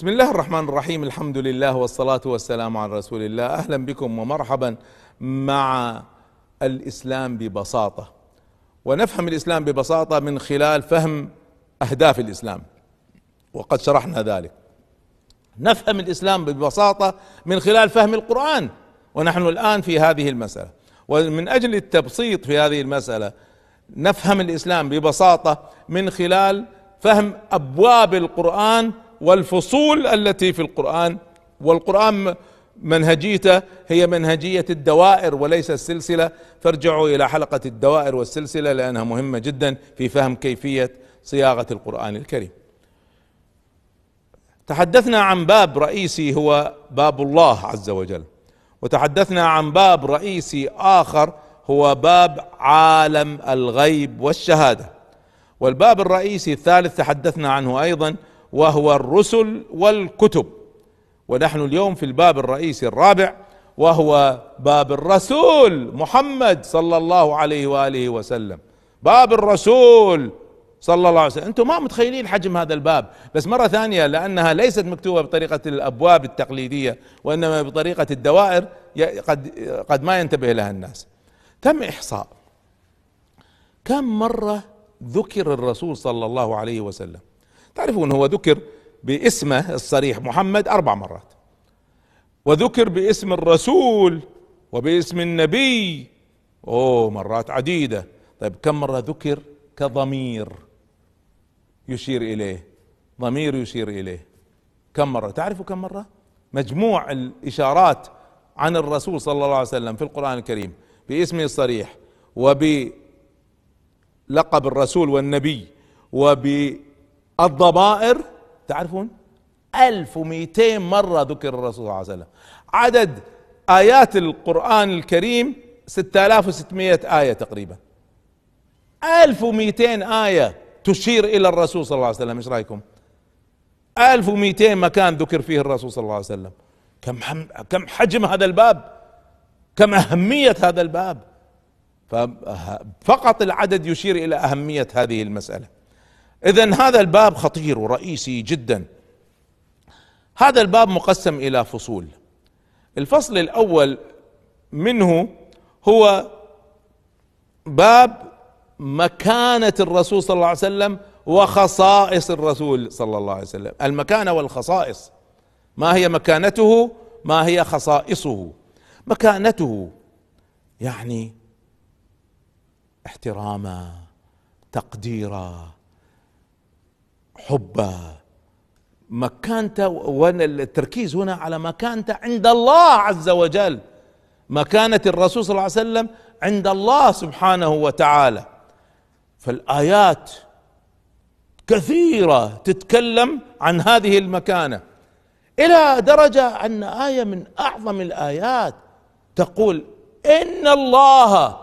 بسم الله الرحمن الرحيم. الحمد لله والصلاة والسلام على رسول الله. أهلا بكم ومرحبا مع الإسلام ببساطة. ونفهم الإسلام ببساطة من خلال فهم أهداف الإسلام. وقد شرحنا ذلك. نفهم الإسلام ببساطة من خلال فهم القرآن. ونحن الآن في هذه المسألة. ومن أجل التبسيط في هذه المسألة نفهم الإسلام ببساطة من خلال فهم أبواب القرآن والفصول التي في القرآن والقرآن منهجيته هي منهجية الدوائر وليس السلسلة. فارجعوا إلى حلقة الدوائر والسلسلة لأنها مهمة جدا في فهم كيفية صياغة القرآن الكريم. تحدثنا عن باب رئيسي هو باب الله عز وجل وتحدثنا عن باب رئيسي آخر هو باب عالم الغيب والشهادة. والباب الرئيسي الثالث تحدثنا عنه أيضا وهو الرسل والكتب. ونحن اليوم في الباب الرئيسي الرابع وهو باب الرسول محمد صلى الله عليه وآله وسلم. باب الرسول صلى الله عليه وسلم. أنتم ما متخيلين حجم هذا الباب. بس مرة ثانية لأنها ليست مكتوبة بطريقة الأبواب التقليدية وإنما بطريقة الدوائر قد قد ما ينتبه لها الناس. تم إحصاء. كم مرة ذكر الرسول صلى الله عليه وسلم؟ تعرفون هو ذكر باسمه الصريح محمد أربع مرات. وذكر باسم الرسول وباسم النبي. أوه مرات عديدة. طيب كم مرة ذكر كضمير يشير إليه؟ ضمير يشير إليه. كم مرة؟ تعرفوا كم مرة؟ مجموع الإشارات عن الرسول صلى الله عليه وسلم في القرآن الكريم باسمه الصريح وب لقب الرسول والنبي وبالضمائر تعرفون؟ 1200 مرة ذكر الرسول صلى الله عليه وسلم. عدد آيات القرآن الكريم 6600 آية تقريبا. 1200 آية تشير إلى الرسول صلى الله عليه وسلم. إيش رأيكم؟ 1200 مكان ذكر فيه الرسول صلى الله عليه وسلم. كم كم حجم هذا الباب؟ كم أهمية هذا الباب؟ ففقط العدد يشير إلى أهمية هذه المسألة. اذا هذا الباب خطير ورئيسي جدا. هذا الباب مقسم إلى فصول. الفصل الأول منه هو باب مكانة الرسول صلى الله عليه وسلم وخصائص الرسول صلى الله عليه وسلم. المكانه والخصائص. ما هي مكانته؟ ما هي خصائصه؟ مكانته يعني احتراما تقديرا حبا. مكانته والتركيز هنا على مكانته عند الله عز وجل. مكانة الرسول صلى الله عليه وسلم عند الله سبحانه وتعالى. فالآيات كثيرة تتكلم عن هذه المكانة. إلى درجة أن آية من أعظم الآيات تقول إن الله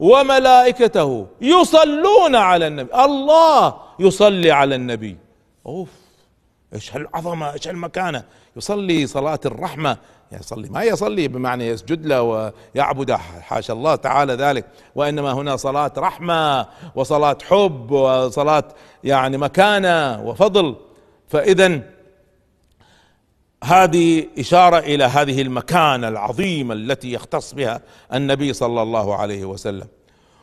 وملائكته يصلون على النبي. الله يصلي على النبي. أوف إيش هالعظمة إيش هالمكانة. يصلي صلاة الرحمة. يصلي ما يصلي بمعنى يسجد له ويعبده حاشا الله تعالى ذلك. وإنما هنا صلاة رحمة وصلاة حب وصلاة يعني مكانة وفضل. فاذا هذه إشارة إلى هذه المكانة العظيمة التي يختص بها النبي صلى الله عليه وسلم.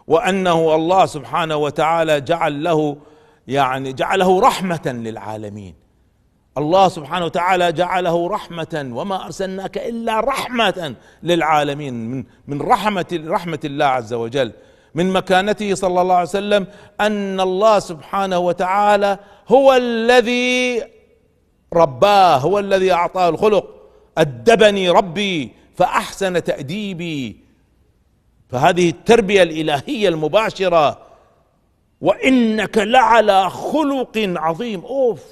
وأنه الله سبحانه وتعالى جعل له يعني جعله رحمة للعالمين. الله سبحانه وتعالى جعله رحمة وما أرسلناك إلا رحمة للعالمين. من من رحمة رحمة الله عز وجل. من مكانته صلى الله عليه وسلم أن الله سبحانه وتعالى هو الذي رباه هو الذي أعطاه الخلق. أدبني ربي فأحسن تأديبي. فهذه التربية الإلهية المباشرة. وإنك لعلى خلق عظيم. أوف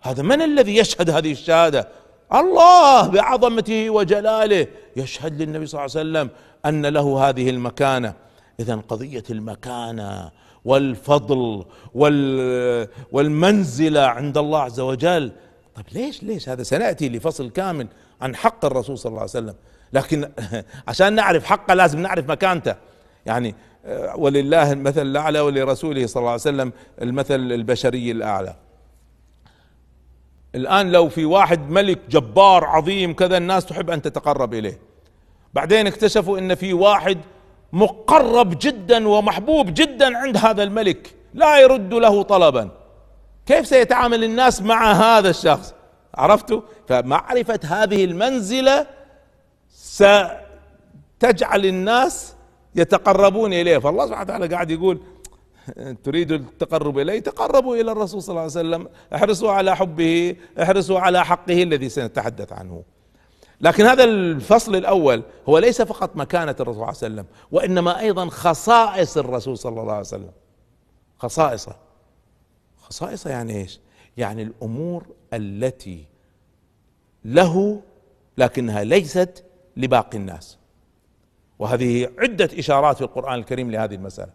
هذا من الذي يشهد هذه الشهادة؟ الله بعظمته وجلاله. يشهد للنبي صلى الله عليه وسلم أن له هذه المكانة. اذا قضية المكانه والفضل وال والمنزلة عند الله عز وجل. طيب ليش ليش هذا؟ سنأتي لفصل كامل عن حق الرسول صلى الله عليه وسلم. لكن عشان نعرف حقه لازم نعرف مكانته. يعني ولله المثل الأعلى ولرسوله صلى الله عليه وسلم المثل البشري الأعلى. الآن لو في واحد ملك جبار عظيم كذا الناس تحب أن تتقرب إليه. بعدين اكتشفوا إن في واحد مقرب جدا ومحبوب جدا عند هذا الملك. لا يرد له طلبا. كيف سيتعامل الناس مع هذا الشخص؟ عرفتوا فمعرفة هذه المنزلة ستجعل الناس يتقربون إليه. فالله سبحانه وتعالى قاعد يقول تريد التقرب إليه تقربوا إلى الرسول صلى الله عليه وسلم. احرصوا على حبه احرصوا على حقه الذي سنتحدث عنه. لكن هذا الفصل الأول هو ليس فقط مكانة الرسول صلى الله عليه وسلم وإنما أيضا خصائص الرسول صلى الله عليه وسلم. خصائصه خصائصه يعني إيش؟ يعني الأمور التي له لكنها ليست لباقي الناس. وهذه عدة إشارات في القرآن الكريم لهذه المسألة.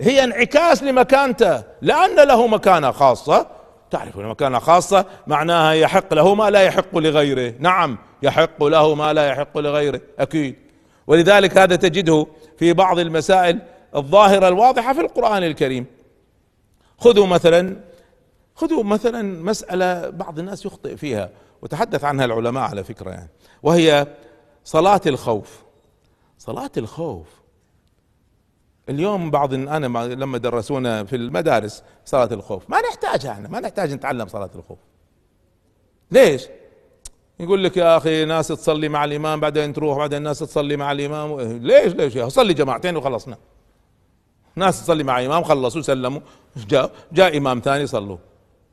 هي انعكاس لمكانته لأن له مكانة خاصة تعرف مكانة خاصة معناها يحق له ما لا يحق لغيره. نعم يحق له ما لا يحق لغيره أكيد. ولذلك هذا تجده في بعض المسائل الظاهرة الواضحة في القرآن الكريم. خذوا مثلا خذوا مثلا مسألة بعض الناس يخطئ فيها وتحدث عنها العلماء على فكرة يعني وهي صلاة الخوف. صلاة الخوف اليوم بعض أنا لما درسونا في المدارس صلاة الخوف ما نحتاجها إحنا ما نحتاج نتعلم صلاة الخوف. ليش؟ يقول لك يا أخي ناس تصلي مع الإمام بعدين تروح بعدين ناس تصلي مع الإمام. ليش ليش؟ يا صلي جماعتين وخلصنا. ناس تصلي مع إمام خلصوا سلموا. جاء جاء إمام ثاني صلوا.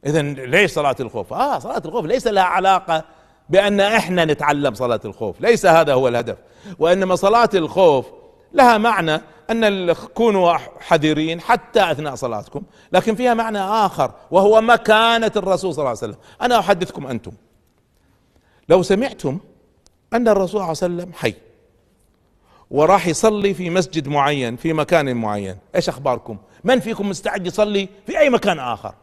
اذا ليش صلاة الخوف؟ آه صلاة الخوف ليس لها علاقة بأن إحنا نتعلم صلاة الخوف ليس هذا هو الهدف. وإنما صلاة الخوف لها معنى أن كونوا حذرين حتى أثناء صلاتكم لكن فيها معنى آخر وهو مكانه الرسول صلى الله عليه وسلم. أنا أحدثكم أنتم. لو سمعتم أن الرسول صلى الله عليه وسلم حي وراح يصلي في مسجد معين في مكان معين إيش أخباركم؟ من فيكم مستعد يصلي في أي مكان آخر؟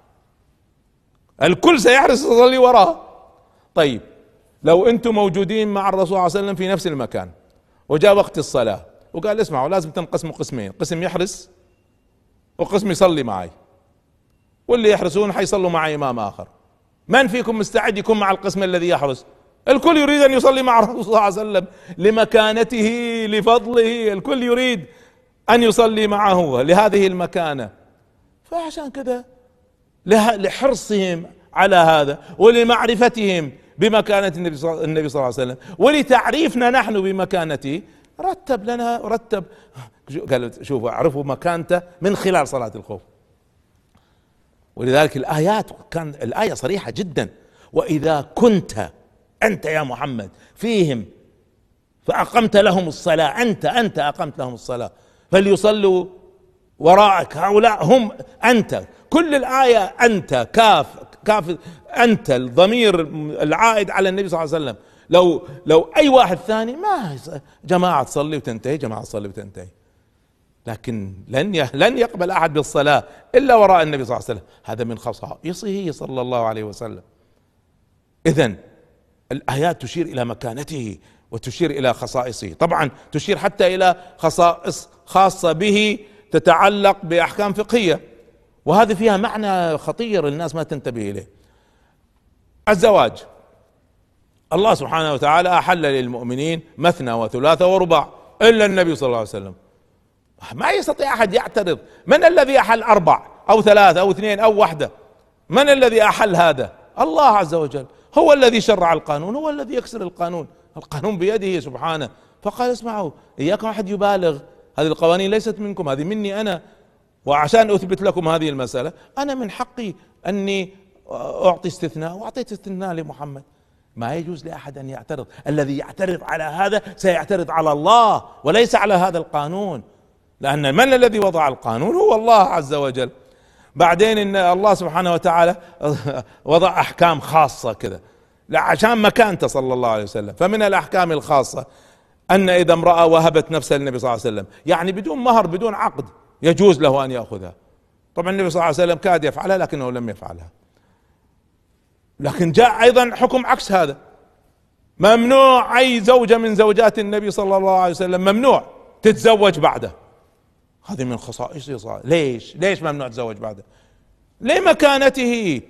الكل سيحرص يصلي وراه. طيب لو أنتم موجودين مع الرسول صلى الله عليه وسلم في نفس المكان وجاء وقت الصلاة وقال اسمعوا لازم تنقسموا قسمين قسم يحرس وقسم يصلي معي. واللي يحرسون حيصلوا مع إمام آخر. من فيكم مستعد يكون مع القسم الذي يحرس؟ الكل يريد أن يصلي مع الرسول صلى الله عليه وسلم لمكانته لفضله. الكل يريد أن يصلي معه لهذه المكانة. فعشان كذا لحرصهم على هذا ولمعرفتهم بمكانة النبي صلى الله عليه وسلم. ولتعريفنا نحن بمكانته رتب لنا رتب. قال شوفوا اعرفوا مكانته من خلال صلاة الخوف. ولذلك الآيات كان الآية صريحة جدا. وإذا كنت أنت يا محمد فيهم فأقمت لهم الصلاة أنت أنت أقمت لهم الصلاة. فليصلوا وراءك. هؤلاء هم أنت. كل الآية أنت كاف كاف أنت الضمير العائد على النبي صلى الله عليه وسلم. لو لو أي واحد ثاني ما جماعة تصلي وتنتهي جماعة تصلي وتنتهي. لكن لن لن يقبل أحد بالصلاة إلا وراء النبي صلى الله عليه وسلم. هذا من خصائصه صلى الله عليه وسلم. إذا الآيات تشير إلى مكانته وتشير إلى خصائصه. طبعا تشير حتى إلى خصائص خاصة به تتعلق بأحكام فقهية. وهذه فيها معنى خطير الناس ما تنتبه إليه. الزواج. الله سبحانه وتعالى أحل للمؤمنين مثنى وثلاثة ورباع إلا النبي صلى الله عليه وسلم. ما يستطيع أحد يعترض. من الذي أحل أربع أو ثلاثة أو اثنين أو واحدة؟ من الذي أحل هذا؟ الله عز وجل. هو الذي شرع القانون هو الذي يكسر القانون. القانون بيده سبحانه. فقال اسمعوا اياكم أحد يبالغ. هذه القوانين ليست منكم هذه مني أنا. وعشان أثبت لكم هذه المسألة أنا من حقي أني أعطي استثناء وأعطيت استثناء لمحمد. ما يجوز لأحد أن يعترض. الذي يعترض على هذا سيعترض على الله وليس على هذا القانون. لأن من الذي وضع القانون؟ هو الله عز وجل. بعدين إن الله سبحانه وتعالى وضع أحكام خاصة كذا. عشان مكانته صلى الله عليه وسلم. فمن الأحكام الخاصة أن إذا امرأة وهبت نفسها للنبي صلى الله عليه وسلم. يعني بدون مهر بدون عقد يجوز له أن يأخذها. طبعا النبي صلى الله عليه وسلم كاد يفعلها لكنه لم يفعلها. لكن جاء أيضا حكم عكس هذا. ممنوع أي زوجة من زوجات النبي صلى الله عليه وسلم ممنوع تتزوج بعده. هذه من خصائصه ليش؟ ليش ممنوع تتزوج بعده؟ لمكانته.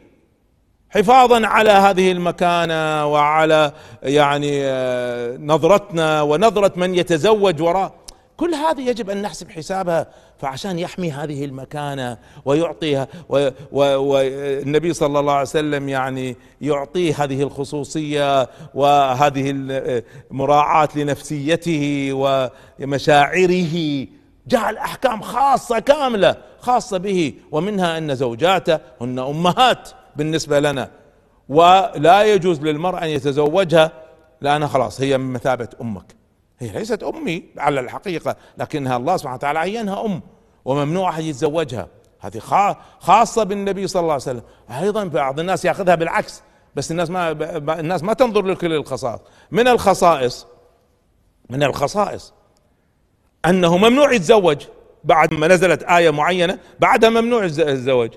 حفاظا على هذه المكانة وعلى يعني آه، نظرتنا ونظرة من يتزوج وراء. كل هذه يجب أن نحسب حسابها فعشان يحمي هذه المكانة ويعطيها والنبي صلى الله عليه وسلم يعني يعطيه هذه الخصوصية وهذه المراعاه لنفسيته ومشاعره. جعل أحكام خاصة كاملة خاصة به ومنها أن زوجاته هن أمهات بالنسبة لنا. ولا يجوز للمراه أن يتزوجها لانها خلاص هي من مثابة أمك. هي ليست أمي على الحقيقة لكنها الله سبحانه وتعالى عينها أم وممنوع احد يتزوجها. هذه خاصة بالنبي صلى الله عليه وسلم. أيضا بعض الناس يأخذها بالعكس بس الناس ما الناس ما تنظر لكل الخصائص. من الخصائص؟ من الخصائص أنه ممنوع يتزوج بعد ما نزلت آية معينة بعدها ممنوع الزواج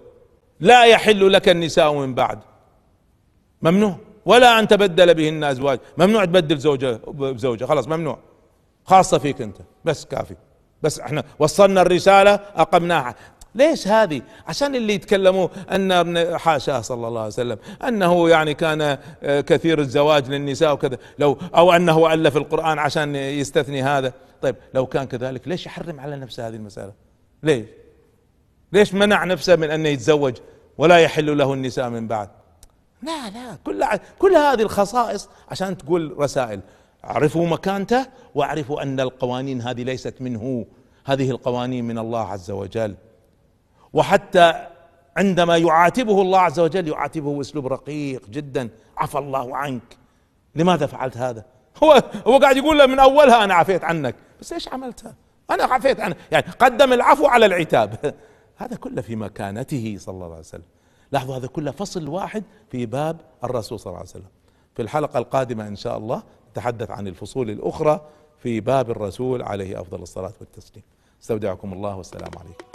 لا يحل لك النساء من بعد. ممنوع. ولا أن تبدل بهن أزواج. ممنوع تبدل زوجة بزوجة. خلاص ممنوع. خاصة فيك أنت. بس كافي. بس إحنا وصلنا الرسالة أقمناها. ليش هذه؟ عشان اللي يتكلموا أن حاشاه صلى الله عليه وسلم أنه يعني كان آه، كثير الزواج للنساء وكذا. لو أو أنه ألف القرآن عشان يستثني هذا. طيب لو كان كذلك ليش يحرم على نفسه هذه المسألة؟ ليش؟ ليش منع نفسه من أن يتزوج ولا يحل له النساء من بعد؟ لا لا. كل كل هذه الخصائص عشان تقول رسائل. اعرفوا مكانته واعرفوا أن القوانين هذه ليست منه. هذه القوانين من الله عز وجل. وحتى عندما يعاتبه الله عز وجل يعاتبه باسلوب رقيق جدا. عفى الله عنك. لماذا فعلت هذا؟ هو هو قاعد يقول له من أولها أنا عفيت عنك. بس إيش عملتها؟ أنا عفيت عنك. يعني قدم العفو على العتاب. هذا كله في مكانته صلى الله عليه وسلم. لاحظوا هذا كله فصل واحد في باب الرسول صلى الله عليه وسلم. في الحلقة القادمة إن شاء الله نتحدث عن الفصول الأخرى في باب الرسول عليه أفضل الصلاة والتسليم. استودعكم الله والسلام عليكم.